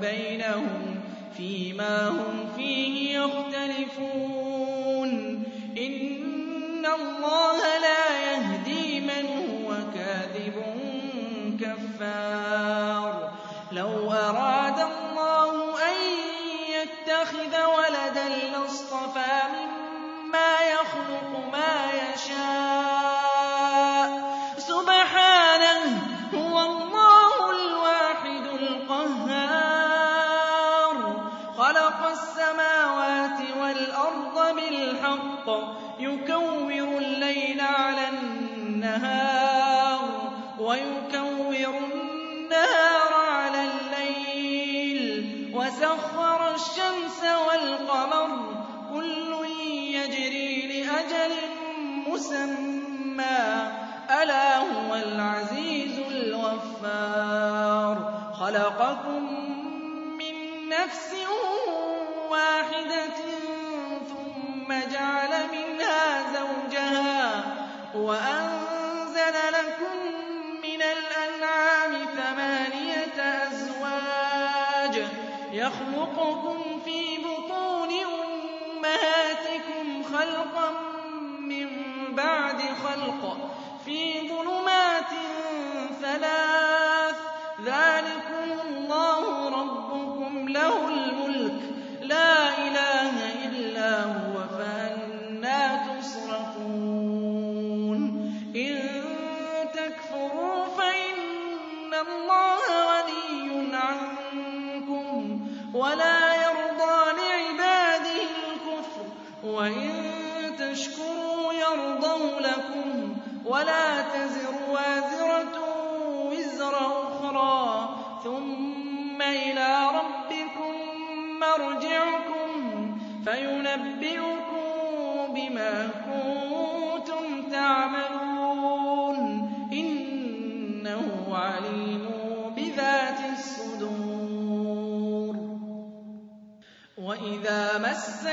بينهم فيما هم فيه يختلفون إن الله يُكَوِّرُ النَّهَارَ عَلَى اللَّيْلِ وَسَخَّرَ الشَّمْسَ وَالْقَمَرَ كُلٌّ يَجْرِي لِأَجَلٍ مُّسَمًّى ۚ. أَلَا هُوَ الْعَزِيزُ الْغَفَّارُ. خَلَقَكُم مِّن نَّفْسٍ وَاحِدَةٍ ثُمَّ جَعَلَ مِنْهَا زَوْجَهَا وَأَنزَلَ يرزقكم بِمَا كُنتُمْ تَعْمَلُونَ إِنَّهُ عَلِيمٌ بِذَاتِ الصُّدُورِ. وَإِذَا مَسَّ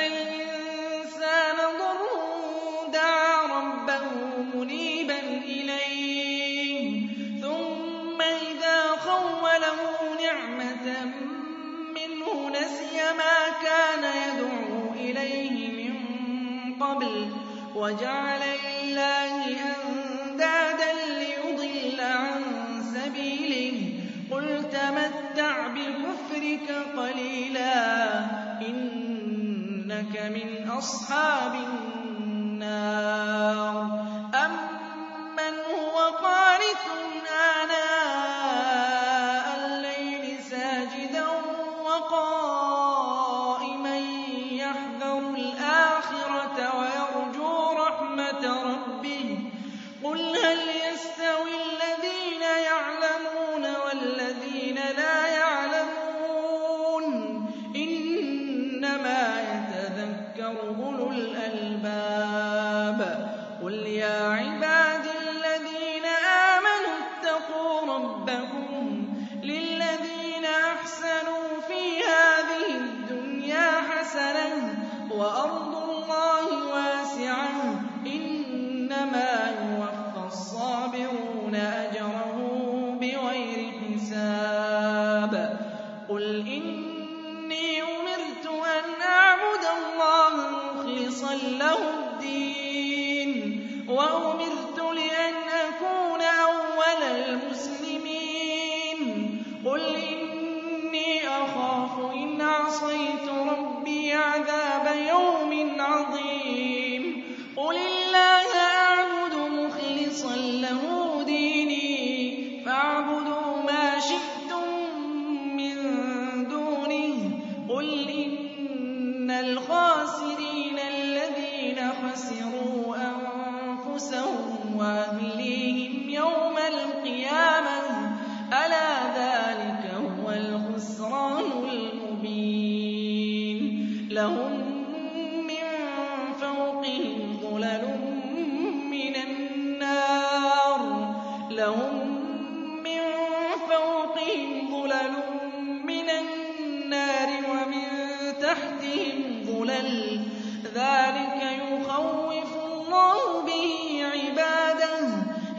وَجَعَلَ لِلَّهِ أَندَادًا لِّيُضِلَّ عَن سَبِيلِهِ ۚ. قُلْ تَمَتَّعْ بِكُفْرِكَ قَلِيلًا ۖ إِنَّكَ مِنْ أَصْحَابِ النَّارِ.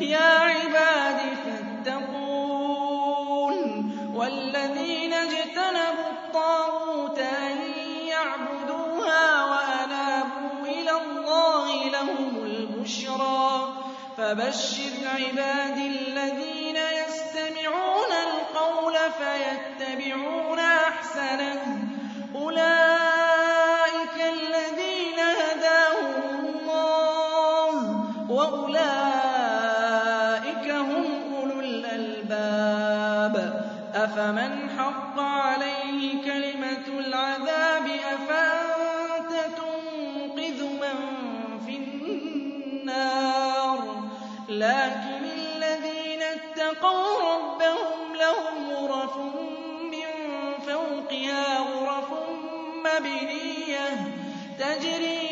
يَا عِبَادِ فَاتَّقُونِ وَالَّذِينَ اجْتَنَبُوا الطَّاغُوتَ أَن يَعْبُدُوهَا وَأَنَابُوا إِلَى اللَّهِ لَهُمُ الْبُشْرَىٰ ۚ. فَبَشِّرْ عِبَادِي الَّذِينَ يَسْتَمِعُونَ الْقَوْلَ فَيَتَّبِعُونَ أَفَمَنْ حَقَّ عَلَيْهِ كَلِمَةُ الْعَذَابِ أَفَأَنتَ تُنقِذُ مَن فِي النَّارِ لَٰكِنِ الَّذِينَ اتَّقَوْا رَبَّهُمْ لَهُمْ غُرَفٌ مِّن فَوْقِهَا غُرَفٌ مَّبْنِيَّةٌ تَجْرِي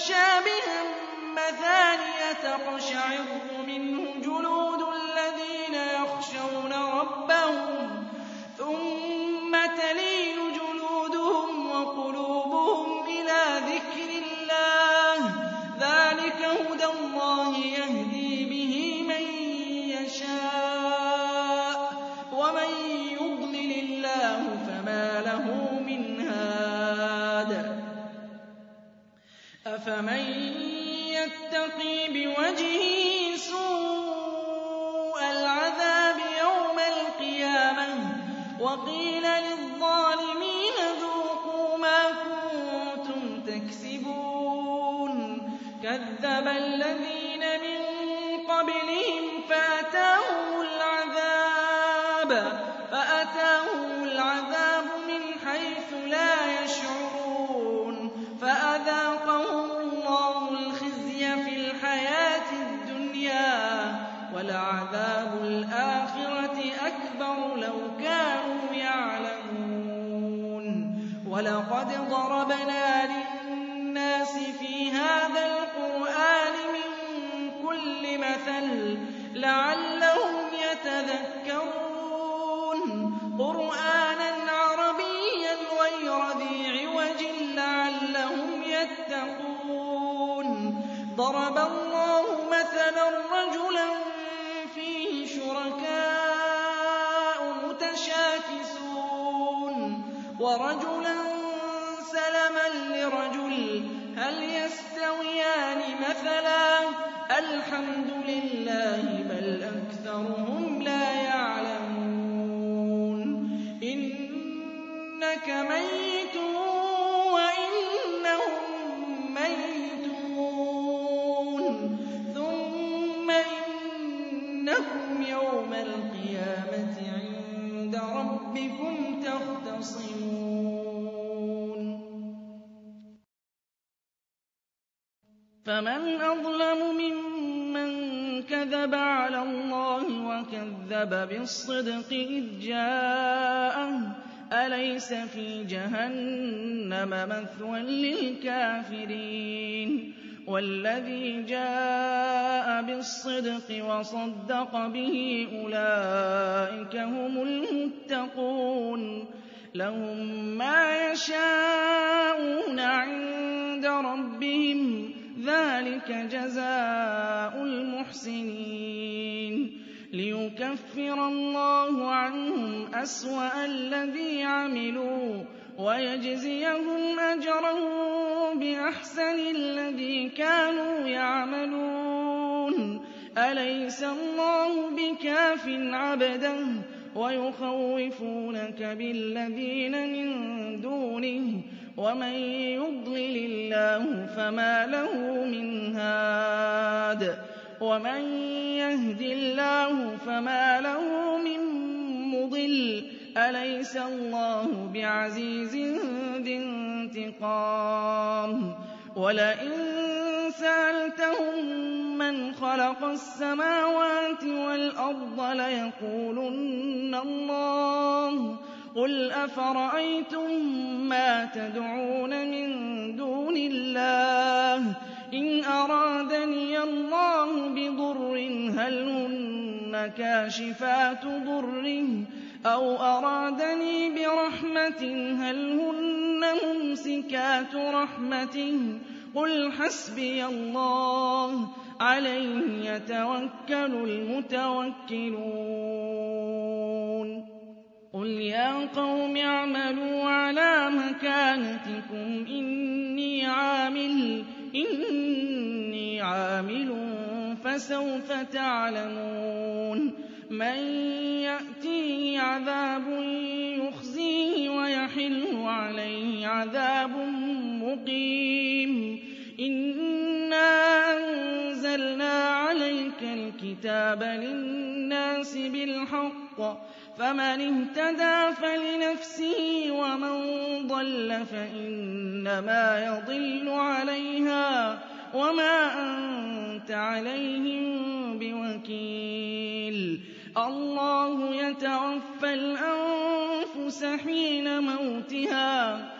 مُّتَشَابِهًا مَّثَانِيَ تَقْشَعِرُّ مِنْهُ جُلُودُ أَفَمَن يَتَّقِي بِوَجْهِهِ سُوءَ الْعَذَابِ يَوْمَ الْقِيَامَةِ ۚ وَقِيلَ لِلظَّالِمِينَ ذُوقُوا مَا كُنتُمْ تَكْسِبُونَ كَذَّبَ الَّذِينَ ضَرَبَ اللَّهُ مَثَلًا رَّجُلًا فِيهِ شُرَكَاءُ مُتَشَاكِسُونَ وَرَجُلًا سَلَمًا لِّرَجُلٍ هَلْ يَسْتَوِيَانِ مَثَلًا ۚ الْحَمْدُ الْقِيَامَةِ عِندَ رَبِّكُمْ تَخْتَصِمُونَ. فمن أظلم ممن كذب على الله وكذب بالصدق إذ جاءه أليس في جهنم مثوى للكافرين؟ والذي جاء بالصدق وصدق به أولئك هم المتقون لهم ما يشاءون عند ربهم ذلك جزاء المحسنين ليكفر الله عنهم أسوأ الذي عملوا ويجزيهم أجرهم بأحسن الذي كانوا يعملون أليس الله بكاف عبده ويخوفونك بالذين من دونه ومن يضلل الله فما له من هاد ومن يهد الله فما له من مضل أليس الله بعزيز ذي انتقام ولئن سألتهم من خلق السماوات والأرض ليقولن الله. قُلْ أَفَرَأَيْتُم مَّا تَدْعُونَ مِن دُونِ اللَّهِ؟ إِنْ أَرَادَنِيَ اللَّهُ بِضُرٍّ هَلْ هُنَّ كَاشِفَاتُ ضُرِّهِ؟ أَوْ أَرَادَنِي بِرَحْمَةٍ هَلْ هُنَّ مُمْسِكَاتُ رَحْمَتِهِ. قُلْ حَسْبِيَ اللَّهُ عَلَيْهِ يَتَوَكَّلُ الْمُتَوَكِّلُونَ. قُلْ يَا قَوْمِ اعْمَلُوا عَلَىٰ مَكَانَتِكُمْ. إِنِّي عَامِلٌ إِنِّي عَامِلٌ فَسَوْفَ تَعْلَمُونَ. مَن يَأْتِيهِ عَذَابٌ عَذَابٌ مُّقِيمٌ. إِنَّا أَنزَلْنَا عَلَيْكَ الْكِتَابَ لِلنَّاسِ بِالْحَقِّ فمن اهتدى فلنفسه ومن ضل فإنما يضل عليها وما أنت عليهم بوكيل. الله يتوفى الأنفس حين موتها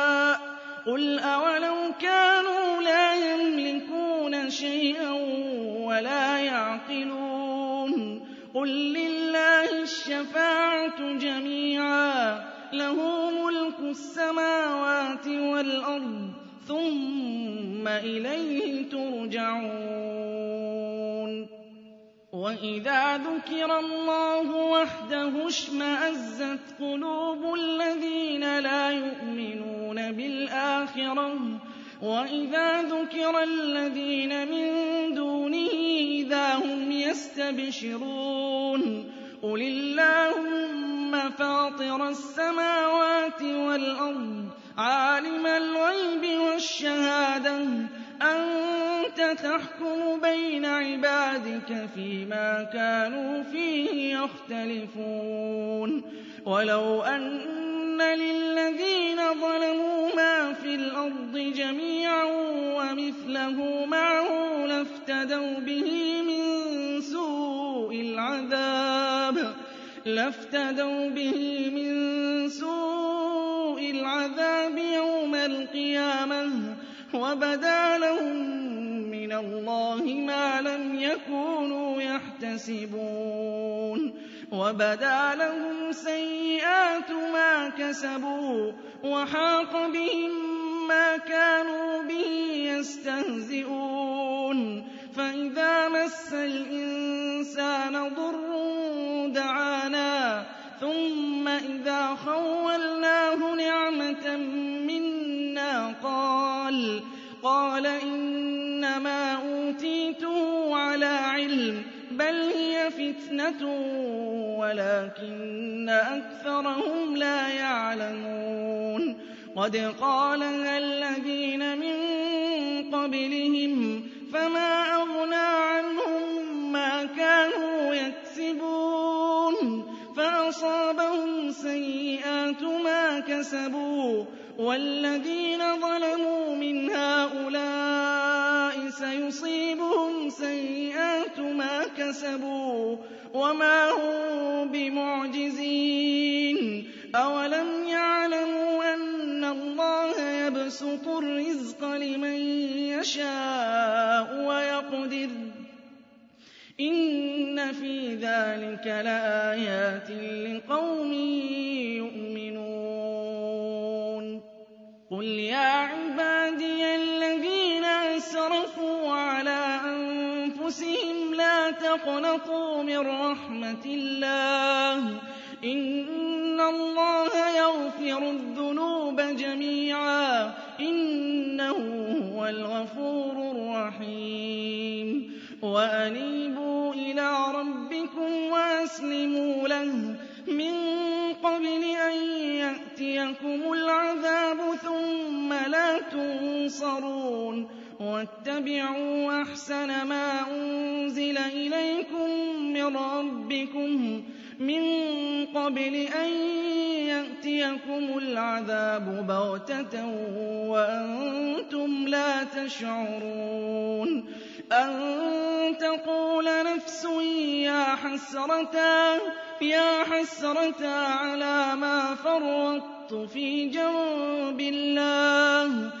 قل أولو كانوا لا يملكون شيئا ولا يعقلون قل لله الشفاعة جميعا له ملك السماوات والأرض ثم إليه ترجعون وَإِذَا ذُكِرَ اللَّهُ وَحْدَهُ اشْمَأَزَّتْ قُلُوبُ الَّذِينَ لَا يُؤْمِنُونَ بِالْآخِرَةِ. وَإِذَا ذُكِرَ الَّذِينَ مِن دُونِهِ إِذَا هُمْ يَسْتَبْشِرُونَ. قُلِ اللَّهُمَّ فَاطِرَ السَّمَاوَاتِ وَالْأَرْضِ عَالِمَ الْغَيْبِ وَالشَّهَادَةِ. أَنتَ تَحْكُمُ بَيْنَ عِبَادِكَ فِيمَا كَانُوا فِيهِ يَخْتَلِفُونَ. وَلَوْ أَنَّ لِلَّذِينَ ظَلَمُوا مَا فِي الْأَرْضِ جَمِيعًا وَمِثْلَهُ مَعَهُ لَافْتَدَوْا بِهِ مِن سُوءِ الْعَذَابِ لَافْتَدَوْا بِهِ مِن سُوءِ الْعَذَابِ يَوْمَ الْقِيَامَةِ وَبَدَا لَهُم مِّنَ اللَّهِ مَا لَمْ يَكُونُوا يَحْتَسِبُونَ. وَبَدَا لَهُمْ سَيِّئَاتُ مَا كَسَبُوا وَحَاقَ بِهِم مَّا كَانُوا بِهِ يَسْتَهْزِئُونَ. فَإِذَا مَسَّ الْإِنسَانَ ضُرٌّ دَعَانَا ثُمَّ إِذَا خَوَّلْنَاهُ فِتْنَةٌ وَلَٰكِنَّ أَكْثَرَهُمْ لَا يَعْلَمُونَ. قَدْ قَالَهَا الَّذِينَ مِن قَبْلِهِمْ فَمَا أَغْنَىٰ عَنْهُم مَّا كَانُوا يَكْسِبُونَ. فَأَصَابَهُمْ سَيِّئَاتُ مَا كَسَبُوا. وَالَّذِينَ ظَلَمُوا مِنْ هَٰؤُلَاءِ سَيُصِيبُهُمْ سَيِّئَاتُ مَا كَسَبُوا. وَمَا هُم بِمُعْجِزِينَ أَوَلَمْ يَعْلَمُوا أَنَّ اللَّهَ يَبْسُطُ الرِّزْقَ لِمَن يَشَاءُ وَيَقْدِرُ ۚ إِنَّ فِي ذَٰلِكَ لَآيَاتٍ لِّقَوْمٍ يُؤْمِنُونَ قُلْ يَا عِبَادِيَ تَقْنَطُوا مِن رَّحْمَةِ اللَّهِ ۚ إِنَّ اللَّهَ يَغْفِرُ الذُّنُوبَ جَمِيعًا ۚ إِنَّهُ هُوَ الْغَفُورُ الرَّحِيمُ. وَأَنِيبُوا إِلَىٰ رَبِّكُمْ وَأَسْلِمُوا لَهُ مِن قَبْلِ أَن يَأْتِيَكُمُ الْعَذَابُ ثُمَّ لَا تُنصَرُونَ وَاتَّبِعُوا أَحْسَنَ مَا أُنزِلَ إِلَيْكُم مِّن رَّبِّكُم مِّن قَبْلِ أَن يَأْتِيَكُمُ الْعَذَابُ بَغْتَةً وَأَنتُمْ لَا تَشْعُرُونَ أَن تَقُولَ نَفْسٌ يَا حَسْرَتَا عَلَىٰ مَا فَرَّطتُ فِي جَنبِ اللَّهِ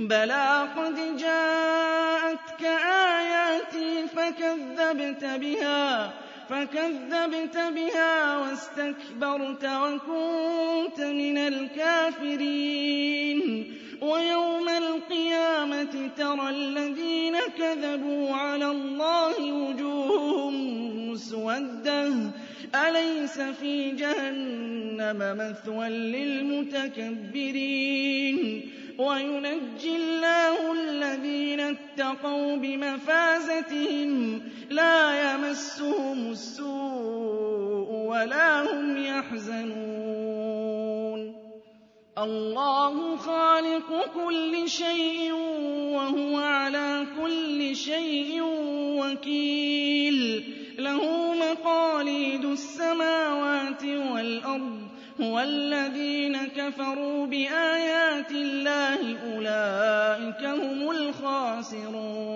بَلَىٰ قَدْ جَاءَتْكَ آيَاتِي فَكَذَّبْتَ بِهَا وَاسْتَكْبَرْتَ وَكُنتَ مِنَ الْكَافِرِينَ وَيَوْمَ الْقِيَامَةِ تَرَى الَّذِينَ كَذَبُوا عَلَى اللَّهِ وُجُوهُهُم مُّسْوَدَّةٌ أَلَيْسَ فِي جَهَنَّمَ مَثْوًى لِّلْمُتَكَبِّرِينَ وَيُنَجِّي اللَّهُ الَّذِينَ اتَّقَوْا بِمَفَازَتِهِمْ لَا يَمَسُّهُمُ السُّوءُ وَلَا هُمْ يَحْزَنُونَ اللَّهُ خَالِقُ كُلِّ شَيْءٍ وَهُوَ عَلَىٰ كُلِّ شَيْءٍ وَكِيلٌ لَّهُ مَقَالِيدُ السَّمَاوَاتِ وَالْأَرْضِ وَالَّذِينَ كَفَرُوا بِآيَاتِ اللَّهِ أُولَٰئِكَ هُمُ الْخَاسِرُونَ.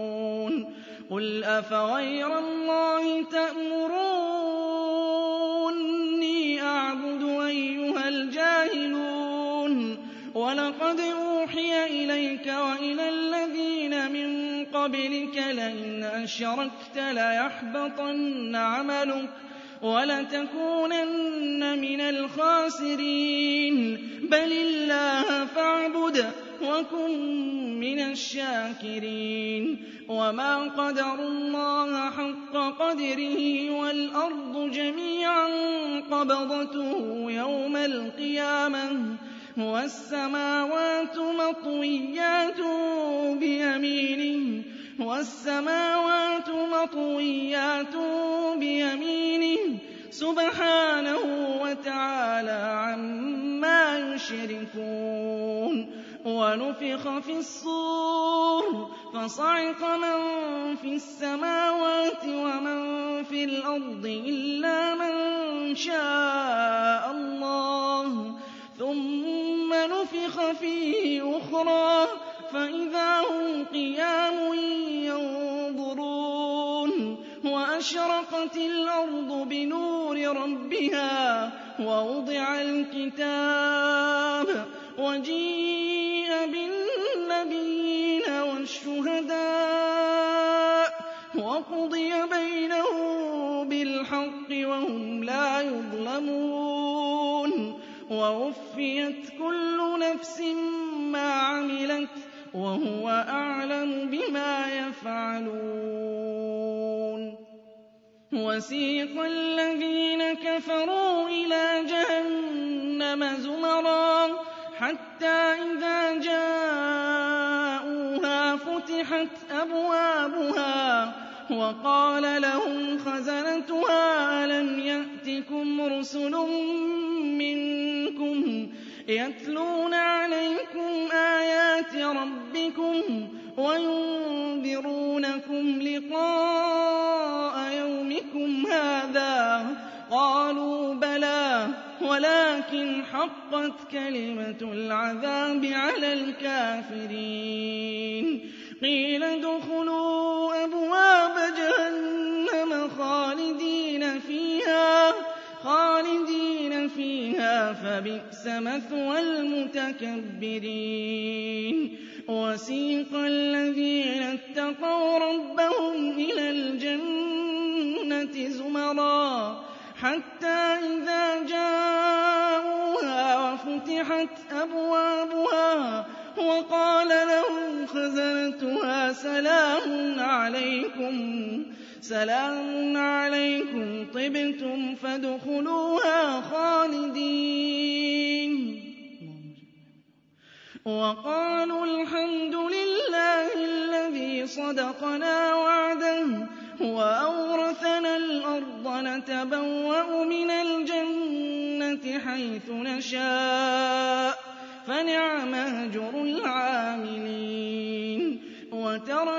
قُلْ أَفَغَيْرَ اللَّهِ تَأْمُرُونِّي أَعْبُدُ أَيُّهَا الْجَاهِلُونَ. وَلَقَدْ أُوحِيَ إِلَيْكَ وَإِلَى الَّذِينَ مِن قَبْلِكَ لَئِنْ أَشْرَكْتَ لَيَحْبَطَنَّ عَمَلُكَ. وَلَتَكُونَنَّ مِنَ الْخَاسِرِينَ. بَلِ اللَّهَ فَاعْبُدْ وَكُن مِّنَ الشَّاكِرِينَ. وَمَا قَدَرُوا اللَّهَ حَقَّ قَدْرِهِ وَالْأَرْضُ جَمِيعًا قَبْضَتُهُ يَوْمَ الْقِيَامَةِ. وَالسَّمَاوَاتُ مَطْوِيَّاتٌ بِيَمِينِهِ وَالسَّمَاوَاتُ مَطْوِيَّاتٌ بِيَمِينِهِ سُبْحَانَهُ وَتَعَالَىٰ عَمَّا يُشْرِكُونَ وَنُفِخَ فِي الصُّورِ فَصَعِقَ مَن فِي السَّمَاوَاتِ وَمَن فِي الْأَرْضِ إِلَّا مَن شَاءَ اللَّهُ ثُمَّ نُفِخَ فِيهِ أُخْرَىٰ فَإِذَا هُمْ قِيَامٌ يَنظُرُونَ وَأَشْرَقَتِ الْأَرْضُ بِنُورِ رَبِّهَا وَوُضِعَ الْكِتَابُ وَجِيءَ بِالنَّبِيِّينَ وَالشُّهَدَاءِ وَقُضِيَ بَيْنَهُم بِالْحَقِّ وَهُمْ لَا يُظْلَمُونَ وَوُفِّيَتْ كُلُّ نَفْسٍ مَّا عَمِلَتْ وَهُوَ أَعْلَمُ بِمَا يَفْعَلُونَ. وَسِيقَ الَّذِينَ كَفَرُوا إِلَىٰ جَهَنَّمَ زُمَرًا حَتَّىٰ إِذَا جَاءُوهَا فُتِحَتْ أَبْوَابُهَا وَقَالَ لَهُمْ خَزَنَتُهَا أَلَمْ يَأْتِكُمْ رُسُلٌ مِّنكُمْ يَتْلُونَ عَلَيْكُمْ آيَاتِ رَبِّكُمْ وَيُنذِرُونَكُمْ لِقَاءَ يَوْمِكُمْ هَٰذَا ۚ. قَالُوا بَلَىٰ وَلَٰكِنْ حَقَّتْ كَلِمَةُ الْعَذَابِ عَلَى الْكَافِرِينَ. قِيلَ ادْخُلُوا أَبْوَابَ جَهَنَّمَ خَالِدِينَ فِيهَا فَبِئْسَ مَثْوَى الْمُتَكَبِّرِينَ. وَسِيقَ الَّذِينَ اتَّقَوْا رَبَّهُمْ إِلَى الْجَنَّةِ زُمَرًا حَتَّىٰ إِذَا جَاءُوهَا وَفُتِحَتْ أَبْوَابُهَا وَقَالَ لَهُمْ خَزَنَتُهَا سَلَامٌ عَلَيْكُمْ طِبْتُمْ فَادْخُلُوهَا خَالِدِينَ. وَقَالُوا الْحَمْدُ لِلَّهِ الَّذِي صَدَقَنَا وَعْدَهُ وَأَوْرَثَنَا الْأَرْضَ نَتَبَوَّأُ مِنَ الْجَنَّةِ حَيْثُ نَشَاءُ ۖ فَنِعْمَ أَجْرُ الْعَامِلِينَ. وَتَرَى